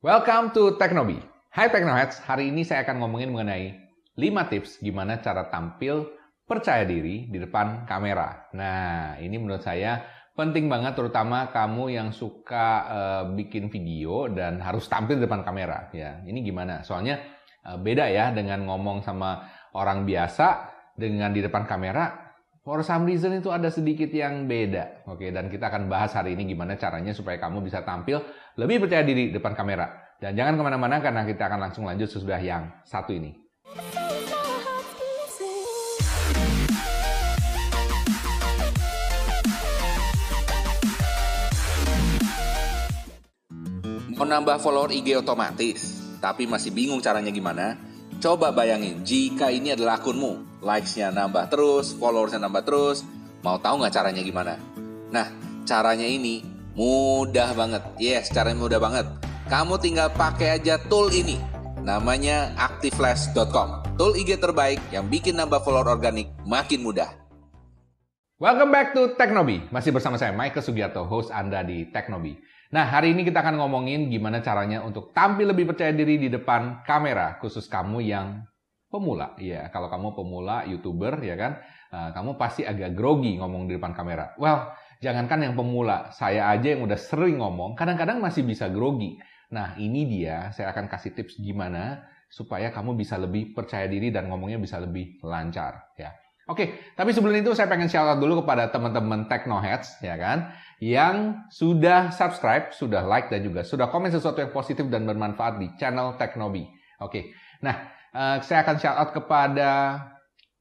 Welcome to Teknobi. Hai Teknoheads, hari ini saya akan ngomongin mengenai 5 tips gimana cara tampil percaya diri di depan kamera. Nah, ini menurut saya penting banget terutama kamu yang suka uh, bikin video dan harus tampil di depan kamera ya. Ini gimana? Soalnya uh, beda ya dengan ngomong sama orang biasa dengan di depan kamera For some reason itu ada sedikit yang beda. Oke, dan kita akan bahas hari ini gimana caranya supaya kamu bisa tampil lebih percaya diri depan kamera. Dan jangan ke mana-mana karena kita akan langsung lanjut sesudah yang satu ini. Mau nambah follower IG otomatis, tapi masih bingung caranya gimana? Coba bayangin, jika ini adalah akunmu, likes-nya nambah terus, followers-nya nambah terus, mau tahu nggak caranya gimana? Nah, caranya ini mudah banget. Yes, caranya mudah banget. Kamu tinggal pakai aja tool ini. Namanya activeflash.com. Tool IG terbaik yang bikin nambah follower organik makin mudah. Welcome back to Teknobi. Masih bersama saya Michael Sugiarto, host Anda di Teknobi. Nah, hari ini kita akan ngomongin gimana caranya untuk tampil lebih percaya diri di depan kamera, khusus kamu yang pemula. Ya, kalau kamu pemula, YouTuber, ya kan, uh, kamu pasti agak grogi ngomong di depan kamera. Well, jangankan yang pemula, saya aja yang udah sering ngomong, kadang-kadang masih bisa grogi. Nah, ini dia, saya akan kasih tips gimana supaya kamu bisa lebih percaya diri dan ngomongnya bisa lebih lancar, ya. Oke, tapi sebelum itu saya pengen shout out dulu kepada teman-teman Technoheads, ya kan, yang sudah subscribe, sudah like, dan juga sudah komen sesuatu yang positif dan bermanfaat di channel Teknobi. Oke, nah, uh, saya akan shout out kepada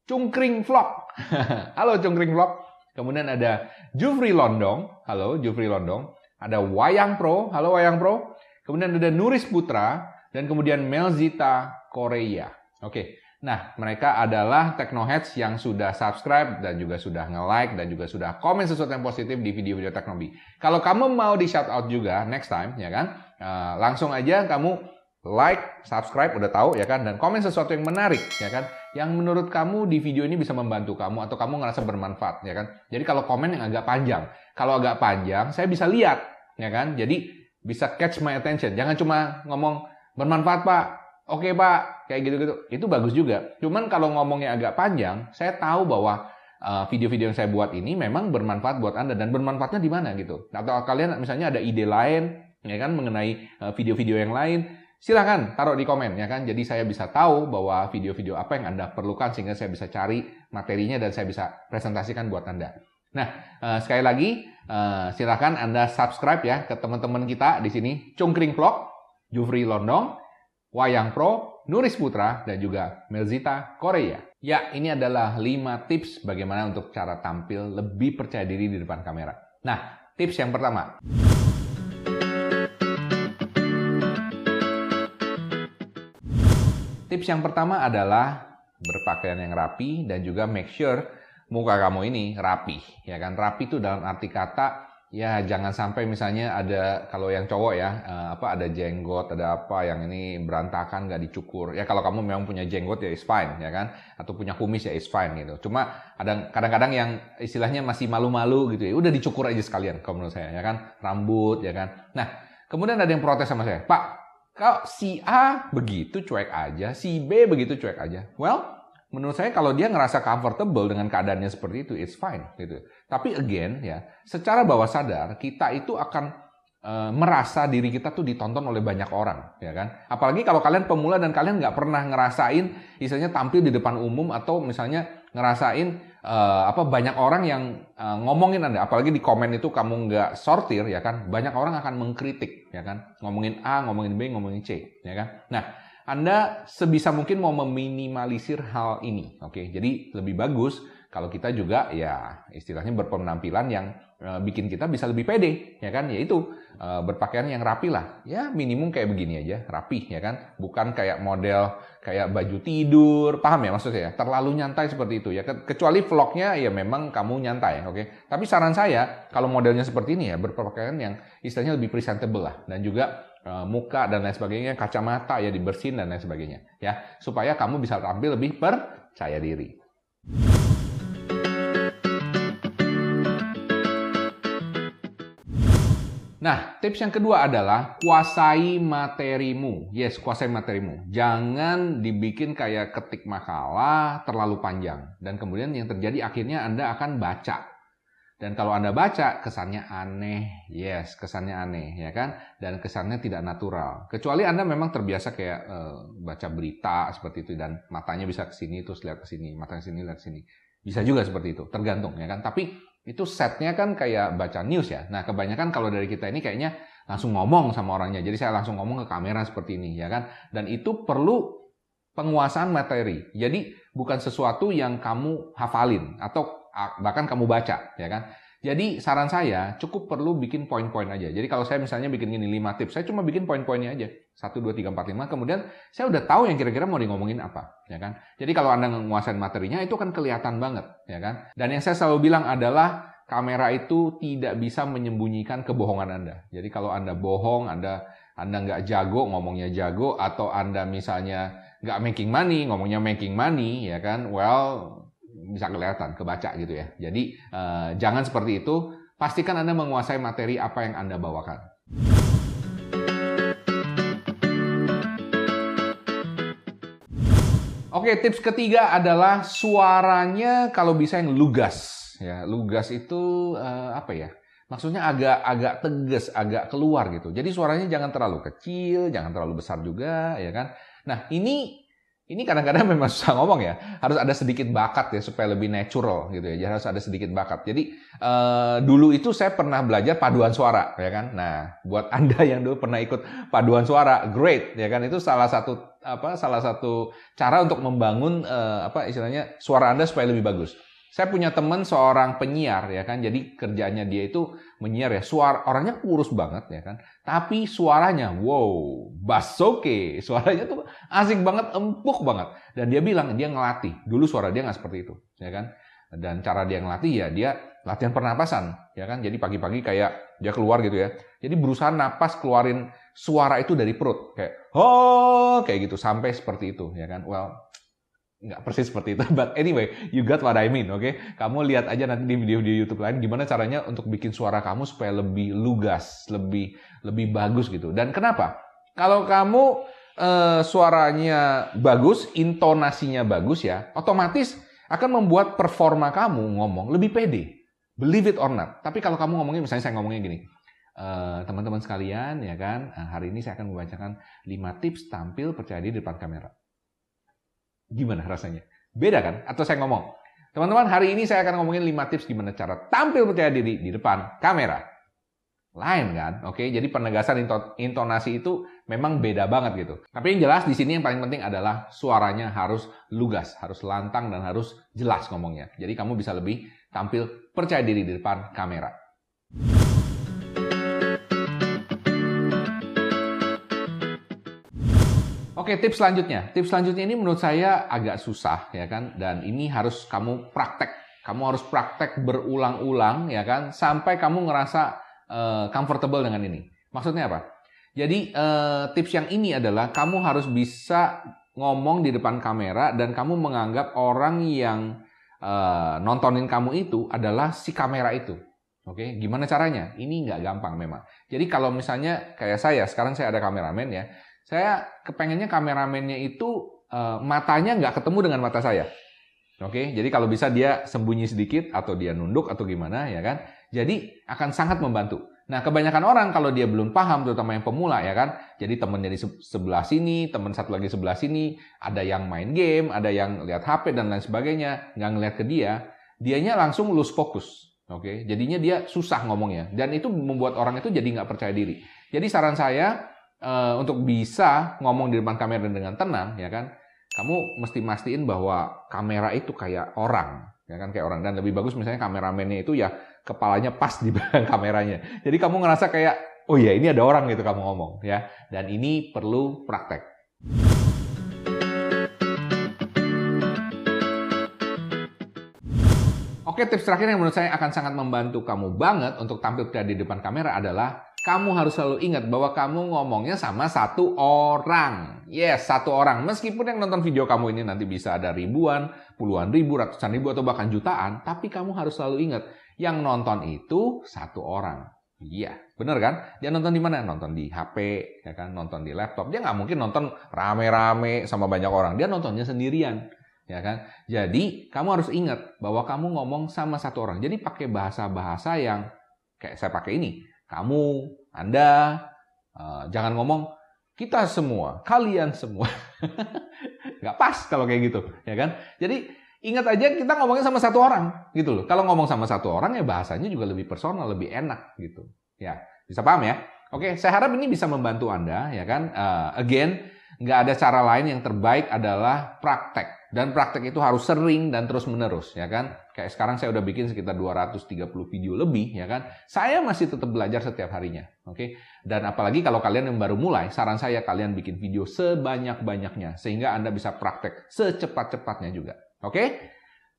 Cungkring Vlog. halo Cungkring Vlog. Kemudian ada Jufri Londong. Halo Jufri Londong. Ada Wayang Pro. Halo Wayang Pro. Kemudian ada Nuris Putra. Dan kemudian Melzita Korea. Oke, Nah, mereka adalah Teknoheads yang sudah subscribe dan juga sudah nge-like dan juga sudah komen sesuatu yang positif di video-video Teknobi. Kalau kamu mau di shout out juga next time, ya kan? Uh, langsung aja kamu like, subscribe, udah tahu ya kan? Dan komen sesuatu yang menarik, ya kan? Yang menurut kamu di video ini bisa membantu kamu atau kamu ngerasa bermanfaat, ya kan? Jadi kalau komen yang agak panjang, kalau agak panjang, saya bisa lihat, ya kan? Jadi bisa catch my attention. Jangan cuma ngomong bermanfaat pak, Oke Pak, kayak gitu-gitu. Itu bagus juga. Cuman kalau ngomongnya agak panjang, saya tahu bahwa uh, video-video yang saya buat ini memang bermanfaat buat Anda dan bermanfaatnya di mana gitu. Atau kalian misalnya ada ide lain ya kan mengenai uh, video-video yang lain, silahkan taruh di komen ya kan. Jadi saya bisa tahu bahwa video-video apa yang Anda perlukan sehingga saya bisa cari materinya dan saya bisa presentasikan buat Anda. Nah, uh, sekali lagi uh, silahkan Anda subscribe ya ke teman-teman kita di sini Cungkring Vlog, Jufri Londong, Wayang Pro, Nuris Putra, dan juga Melzita Korea. Ya, ini adalah 5 tips bagaimana untuk cara tampil lebih percaya diri di depan kamera. Nah, tips yang pertama. Tips yang pertama adalah berpakaian yang rapi dan juga make sure muka kamu ini rapi. Ya kan, rapi itu dalam arti kata ya jangan sampai misalnya ada kalau yang cowok ya uh, apa ada jenggot ada apa yang ini berantakan nggak dicukur. Ya kalau kamu memang punya jenggot ya is fine ya kan? Atau punya kumis ya is fine gitu. Cuma ada kadang-kadang yang istilahnya masih malu-malu gitu ya udah dicukur aja sekalian kalau menurut saya ya kan? Rambut ya kan? Nah kemudian ada yang protes sama saya pak kalau si A begitu cuek aja si B begitu cuek aja well menurut saya kalau dia ngerasa comfortable dengan keadaannya seperti itu, it's fine gitu. Tapi again ya, secara bawah sadar kita itu akan e, merasa diri kita tuh ditonton oleh banyak orang, ya kan? Apalagi kalau kalian pemula dan kalian nggak pernah ngerasain, misalnya tampil di depan umum atau misalnya ngerasain e, apa banyak orang yang e, ngomongin anda, apalagi di komen itu kamu nggak sortir, ya kan? Banyak orang akan mengkritik, ya kan? Ngomongin A, ngomongin B, ngomongin C, ya kan? Nah anda sebisa mungkin mau meminimalisir hal ini. Oke, jadi lebih bagus kalau kita juga ya istilahnya berpenampilan yang e, bikin kita bisa lebih pede, ya kan? Yaitu e, berpakaian yang rapi lah. Ya minimum kayak begini aja, rapi, ya kan? Bukan kayak model kayak baju tidur, paham ya maksudnya? Terlalu nyantai seperti itu ya. Kecuali vlognya ya memang kamu nyantai, oke? Tapi saran saya kalau modelnya seperti ini ya berpakaian yang istilahnya lebih presentable lah dan juga Eh, muka dan lain sebagainya, kacamata ya dibersihin dan lain sebagainya ya supaya kamu bisa tampil lebih percaya diri. Nah, tips yang kedua adalah kuasai materimu. Yes, kuasai materimu. Jangan dibikin kayak ketik makalah terlalu panjang. Dan kemudian yang terjadi akhirnya Anda akan baca. Dan kalau Anda baca, kesannya aneh. Yes, kesannya aneh, ya kan? Dan kesannya tidak natural. Kecuali Anda memang terbiasa kayak uh, baca berita seperti itu. Dan matanya bisa ke sini, terus lihat ke sini. Matanya sini, lihat ke sini. Bisa juga seperti itu, tergantung, ya kan? Tapi itu setnya kan kayak baca news ya. Nah kebanyakan kalau dari kita ini kayaknya langsung ngomong sama orangnya. Jadi saya langsung ngomong ke kamera seperti ini ya kan. Dan itu perlu penguasaan materi. Jadi bukan sesuatu yang kamu hafalin atau bahkan kamu baca ya kan. Jadi saran saya cukup perlu bikin poin-poin aja. Jadi kalau saya misalnya bikin gini 5 tips, saya cuma bikin poin-poinnya aja. 1, 2, 3, 4, 5. Kemudian saya udah tahu yang kira-kira mau di ngomongin apa. ya kan? Jadi kalau Anda menguasai materinya itu kan kelihatan banget. ya kan? Dan yang saya selalu bilang adalah kamera itu tidak bisa menyembunyikan kebohongan Anda. Jadi kalau Anda bohong, Anda Anda nggak jago, ngomongnya jago, atau Anda misalnya nggak making money, ngomongnya making money, ya kan? Well, bisa kelihatan, kebaca gitu ya. Jadi uh, jangan seperti itu. Pastikan Anda menguasai materi apa yang Anda bawakan. Oke, tips ketiga adalah suaranya kalau bisa yang lugas. Ya, lugas itu uh, apa ya? Maksudnya agak agak tegas, agak keluar gitu. Jadi suaranya jangan terlalu kecil, jangan terlalu besar juga, ya kan? Nah, ini ini kadang-kadang memang susah ngomong ya. Harus ada sedikit bakat ya supaya lebih natural gitu ya. Harus ada sedikit bakat. Jadi uh, dulu itu saya pernah belajar paduan suara ya kan. Nah, buat Anda yang dulu pernah ikut paduan suara, great ya kan. Itu salah satu apa salah satu cara untuk membangun uh, apa istilahnya suara Anda supaya lebih bagus. Saya punya teman seorang penyiar ya kan, jadi kerjanya dia itu menyiar ya. Suara orangnya kurus banget ya kan, tapi suaranya wow, bass oke, okay. suaranya tuh asik banget, empuk banget. Dan dia bilang dia ngelatih. Dulu suara dia nggak seperti itu, ya kan. Dan cara dia ngelatih ya dia latihan pernapasan, ya kan. Jadi pagi-pagi kayak dia keluar gitu ya. Jadi berusaha napas keluarin suara itu dari perut kayak oh kayak gitu sampai seperti itu ya kan. Well, nggak persis seperti itu. But anyway, you got what I mean, oke? Okay? Kamu lihat aja nanti di video-video YouTube lain gimana caranya untuk bikin suara kamu supaya lebih lugas, lebih lebih bagus gitu. Dan kenapa? Kalau kamu uh, suaranya bagus, intonasinya bagus ya, otomatis akan membuat performa kamu ngomong lebih pede. Believe it or not. Tapi kalau kamu ngomongin, misalnya saya ngomongnya gini, eh, teman-teman uh, sekalian ya kan, uh, hari ini saya akan membacakan 5 tips tampil percaya diri di depan kamera Gimana rasanya? Beda kan? Atau saya ngomong, teman-teman hari ini saya akan ngomongin 5 tips gimana cara tampil percaya diri di depan kamera. Lain kan? Oke, jadi penegasan intonasi itu memang beda banget gitu. Tapi yang jelas di sini yang paling penting adalah suaranya harus lugas, harus lantang dan harus jelas ngomongnya. Jadi kamu bisa lebih tampil percaya diri di depan kamera. Oke, tips selanjutnya. Tips selanjutnya ini menurut saya agak susah ya kan dan ini harus kamu praktek. Kamu harus praktek berulang-ulang ya kan sampai kamu ngerasa uh, comfortable dengan ini. Maksudnya apa? Jadi uh, tips yang ini adalah kamu harus bisa ngomong di depan kamera dan kamu menganggap orang yang uh, nontonin kamu itu adalah si kamera itu. Oke, gimana caranya? Ini nggak gampang memang. Jadi kalau misalnya kayak saya, sekarang saya ada kameramen ya, saya kepengennya kameramennya itu uh, matanya nggak ketemu dengan mata saya. Oke, jadi kalau bisa dia sembunyi sedikit atau dia nunduk atau gimana ya kan. Jadi akan sangat membantu. Nah, kebanyakan orang kalau dia belum paham, terutama yang pemula ya kan. Jadi temennya di sebelah sini, teman satu lagi sebelah sini, ada yang main game, ada yang lihat HP dan lain sebagainya, nggak ngeliat ke dia, dianya langsung lose fokus. Oke, jadinya dia susah ngomongnya dan itu membuat orang itu jadi nggak percaya diri. Jadi saran saya uh, untuk bisa ngomong di depan kamera dengan tenang, ya kan? Kamu mesti mastiin bahwa kamera itu kayak orang, ya kan kayak orang. Dan lebih bagus misalnya kameramennya itu ya kepalanya pas di belakang kameranya. Jadi kamu ngerasa kayak, oh iya ini ada orang gitu kamu ngomong, ya. Dan ini perlu praktek. Oke, tips terakhir yang menurut saya akan sangat membantu kamu banget untuk tampil di depan kamera adalah kamu harus selalu ingat bahwa kamu ngomongnya sama satu orang. Yes, satu orang. Meskipun yang nonton video kamu ini nanti bisa ada ribuan, puluhan ribu, ratusan ribu, atau bahkan jutaan, tapi kamu harus selalu ingat, yang nonton itu satu orang. Iya, bener kan? Dia nonton di mana? Nonton di HP, ya kan? Nonton di laptop. Dia nggak mungkin nonton rame-rame sama banyak orang. Dia nontonnya sendirian, ya kan? Jadi kamu harus ingat bahwa kamu ngomong sama satu orang. Jadi pakai bahasa-bahasa yang kayak saya pakai ini. Kamu, Anda, uh, jangan ngomong kita semua, kalian semua. nggak pas kalau kayak gitu, ya kan? Jadi Ingat aja kita ngomongin sama satu orang gitu loh. Kalau ngomong sama satu orang ya bahasanya juga lebih personal, lebih enak gitu. Ya, bisa paham ya? Oke, saya harap ini bisa membantu Anda ya kan. Uh, again, nggak ada cara lain yang terbaik adalah praktek. Dan praktek itu harus sering dan terus menerus ya kan. Kayak sekarang saya udah bikin sekitar 230 video lebih ya kan. Saya masih tetap belajar setiap harinya. Oke. Dan apalagi kalau kalian yang baru mulai, saran saya kalian bikin video sebanyak-banyaknya sehingga Anda bisa praktek secepat-cepatnya juga. Oke?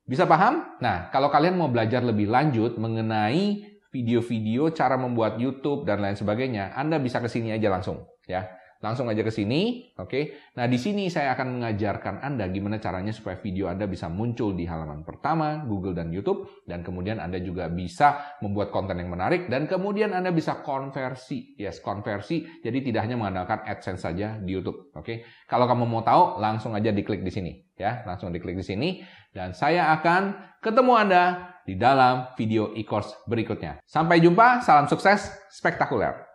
Bisa paham? Nah, kalau kalian mau belajar lebih lanjut mengenai video-video, cara membuat YouTube dan lain sebagainya, Anda bisa ke sini aja langsung, ya. Langsung aja ke sini, oke. Okay? Nah, di sini saya akan mengajarkan Anda gimana caranya supaya video Anda bisa muncul di halaman pertama Google dan YouTube dan kemudian Anda juga bisa membuat konten yang menarik dan kemudian Anda bisa konversi, yes, konversi. Jadi tidak hanya mengandalkan AdSense saja di YouTube, oke. Okay? Kalau kamu mau tahu, langsung aja diklik di sini, ya. Langsung diklik di sini dan saya akan ketemu Anda di dalam video e-course berikutnya. Sampai jumpa, salam sukses spektakuler.